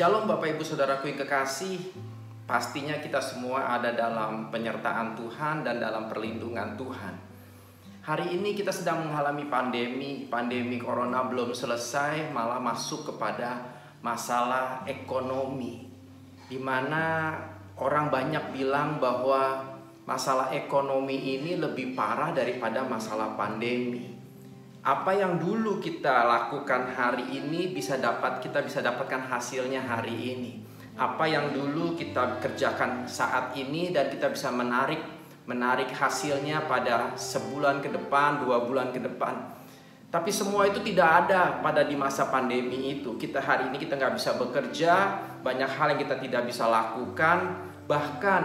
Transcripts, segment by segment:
Shalom Bapak Ibu Saudaraku yang kekasih. Pastinya kita semua ada dalam penyertaan Tuhan dan dalam perlindungan Tuhan. Hari ini kita sedang mengalami pandemi. Pandemi corona belum selesai malah masuk kepada masalah ekonomi Di mana orang banyak bilang bahwa masalah ekonomi ini lebih parah daripada masalah pandemi apa yang dulu kita lakukan hari ini bisa dapat kita bisa dapatkan hasilnya hari ini. Apa yang dulu kita kerjakan saat ini dan kita bisa menarik menarik hasilnya pada sebulan ke depan, dua bulan ke depan. Tapi semua itu tidak ada pada di masa pandemi itu. Kita hari ini kita nggak bisa bekerja, banyak hal yang kita tidak bisa lakukan. Bahkan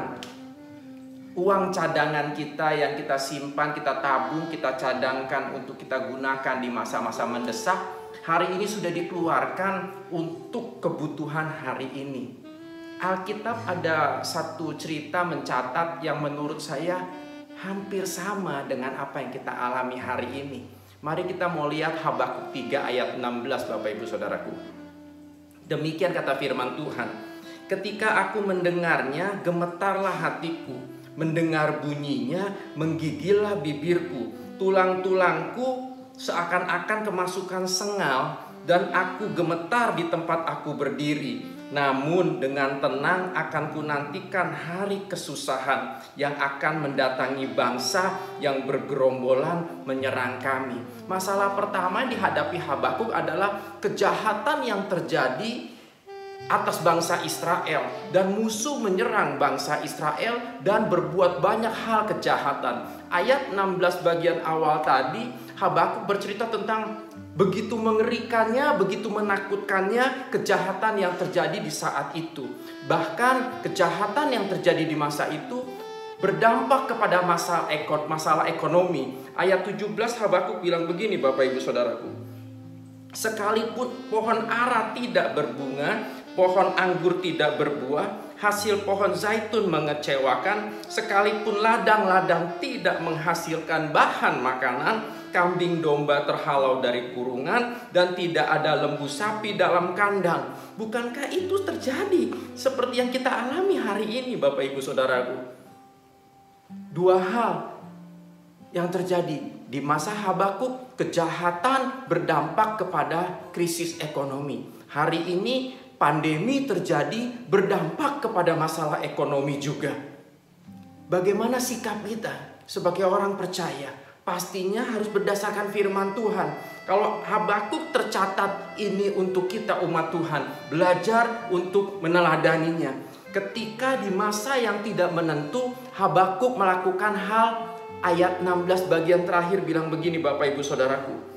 uang cadangan kita yang kita simpan, kita tabung, kita cadangkan untuk kita gunakan di masa-masa mendesak, hari ini sudah dikeluarkan untuk kebutuhan hari ini. Alkitab ada satu cerita mencatat yang menurut saya hampir sama dengan apa yang kita alami hari ini. Mari kita mau lihat Habakuk 3 ayat 16 Bapak Ibu Saudaraku. Demikian kata firman Tuhan. Ketika aku mendengarnya, gemetarlah hatiku Mendengar bunyinya, menggigillah bibirku. Tulang-tulangku seakan-akan kemasukan sengal dan aku gemetar di tempat aku berdiri. Namun dengan tenang akan kunantikan hari kesusahan yang akan mendatangi bangsa yang bergerombolan menyerang kami. Masalah pertama yang dihadapi Habakuk adalah kejahatan yang terjadi atas bangsa Israel dan musuh menyerang bangsa Israel dan berbuat banyak hal kejahatan. Ayat 16 bagian awal tadi Habakuk bercerita tentang begitu mengerikannya, begitu menakutkannya kejahatan yang terjadi di saat itu. Bahkan kejahatan yang terjadi di masa itu berdampak kepada masalah, masalah ekonomi. Ayat 17 Habakuk bilang begini Bapak Ibu Saudaraku. Sekalipun pohon ara tidak berbunga, pohon anggur tidak berbuah, hasil pohon zaitun mengecewakan, sekalipun ladang-ladang tidak menghasilkan bahan makanan, kambing domba terhalau dari kurungan, dan tidak ada lembu sapi dalam kandang. Bukankah itu terjadi seperti yang kita alami hari ini, Bapak Ibu Saudaraku? Dua hal yang terjadi di masa Habakuk, kejahatan berdampak kepada krisis ekonomi. Hari ini pandemi terjadi berdampak kepada masalah ekonomi juga. Bagaimana sikap kita sebagai orang percaya? Pastinya harus berdasarkan firman Tuhan. Kalau Habakuk tercatat ini untuk kita umat Tuhan, belajar untuk meneladaninya. Ketika di masa yang tidak menentu, Habakuk melakukan hal ayat 16 bagian terakhir bilang begini Bapak Ibu Saudaraku.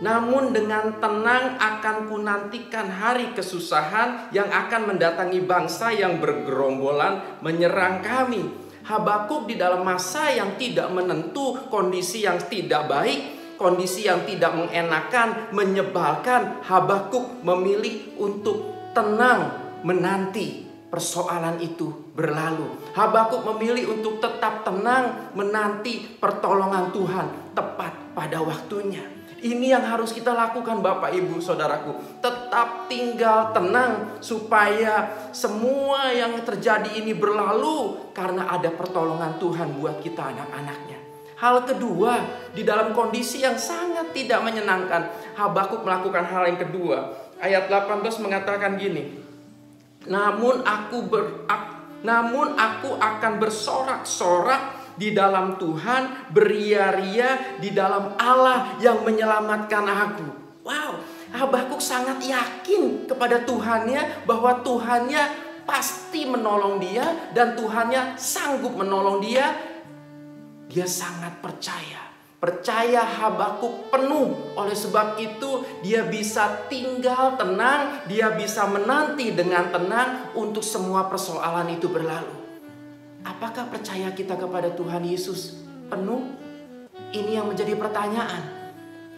Namun dengan tenang akan kunantikan hari kesusahan yang akan mendatangi bangsa yang bergerombolan menyerang kami. Habakuk di dalam masa yang tidak menentu, kondisi yang tidak baik, kondisi yang tidak mengenakan, menyebalkan, Habakuk memilih untuk tenang menanti persoalan itu berlalu. Habakuk memilih untuk tetap tenang menanti pertolongan Tuhan tepat pada waktunya. Ini yang harus kita lakukan Bapak Ibu Saudaraku. Tetap tinggal tenang supaya semua yang terjadi ini berlalu karena ada pertolongan Tuhan buat kita anak-anaknya. Hal kedua, di dalam kondisi yang sangat tidak menyenangkan, Habakuk melakukan hal yang kedua. Ayat 18 mengatakan gini, "Namun aku ber, namun aku akan bersorak-sorak di dalam Tuhan, beria-ria di dalam Allah yang menyelamatkan aku. Wow, Habakuk sangat yakin kepada Tuhannya bahwa Tuhannya pasti menolong dia dan Tuhannya sanggup menolong dia. Dia sangat percaya. Percaya Habakuk penuh. Oleh sebab itu dia bisa tinggal tenang, dia bisa menanti dengan tenang untuk semua persoalan itu berlalu. Apakah percaya kita kepada Tuhan Yesus penuh? Ini yang menjadi pertanyaan.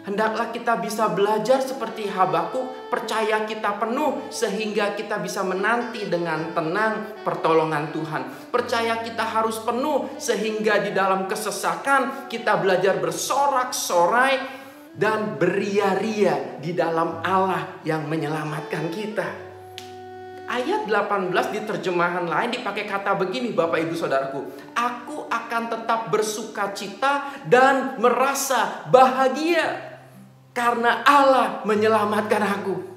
Hendaklah kita bisa belajar seperti Habakuk, percaya kita penuh sehingga kita bisa menanti dengan tenang pertolongan Tuhan. Percaya kita harus penuh sehingga di dalam kesesakan kita belajar bersorak-sorai dan beria-ria di dalam Allah yang menyelamatkan kita. Ayat 18 di terjemahan lain dipakai kata begini Bapak Ibu Saudaraku. Aku akan tetap bersuka cita dan merasa bahagia. Karena Allah menyelamatkan aku.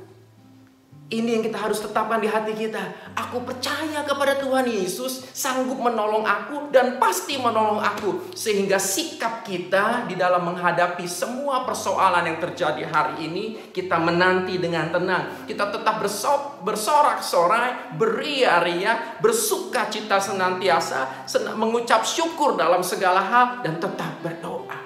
Ini yang kita harus tetapkan di hati kita. Aku percaya kepada Tuhan Yesus sanggup menolong aku dan pasti menolong aku. Sehingga sikap kita di dalam menghadapi semua persoalan yang terjadi hari ini, kita menanti dengan tenang. Kita tetap bersorak-sorai, beria-ria, bersuka cita senantiasa, mengucap syukur dalam segala hal dan tetap berdoa.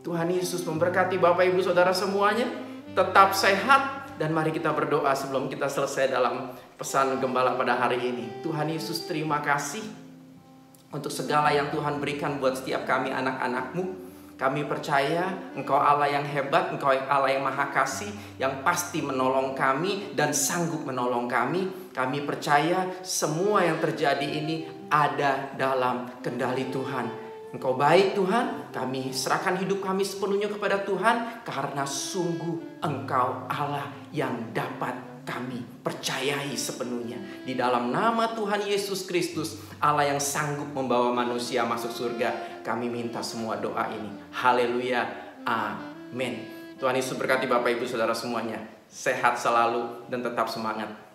Tuhan Yesus memberkati Bapak Ibu Saudara semuanya. Tetap sehat, dan mari kita berdoa sebelum kita selesai dalam pesan gembala pada hari ini. Tuhan Yesus terima kasih untuk segala yang Tuhan berikan buat setiap kami anak-anakmu. Kami percaya Engkau Allah yang hebat, Engkau Allah yang maha kasih, yang pasti menolong kami dan sanggup menolong kami. Kami percaya semua yang terjadi ini ada dalam kendali Tuhan. Engkau baik Tuhan, kami serahkan hidup kami sepenuhnya kepada Tuhan karena sungguh Engkau Allah yang dapat kami percayai sepenuhnya. Di dalam nama Tuhan Yesus Kristus, Allah yang sanggup membawa manusia masuk surga, kami minta semua doa ini. Haleluya. Amin. Tuhan Yesus berkati Bapak Ibu Saudara semuanya. Sehat selalu dan tetap semangat.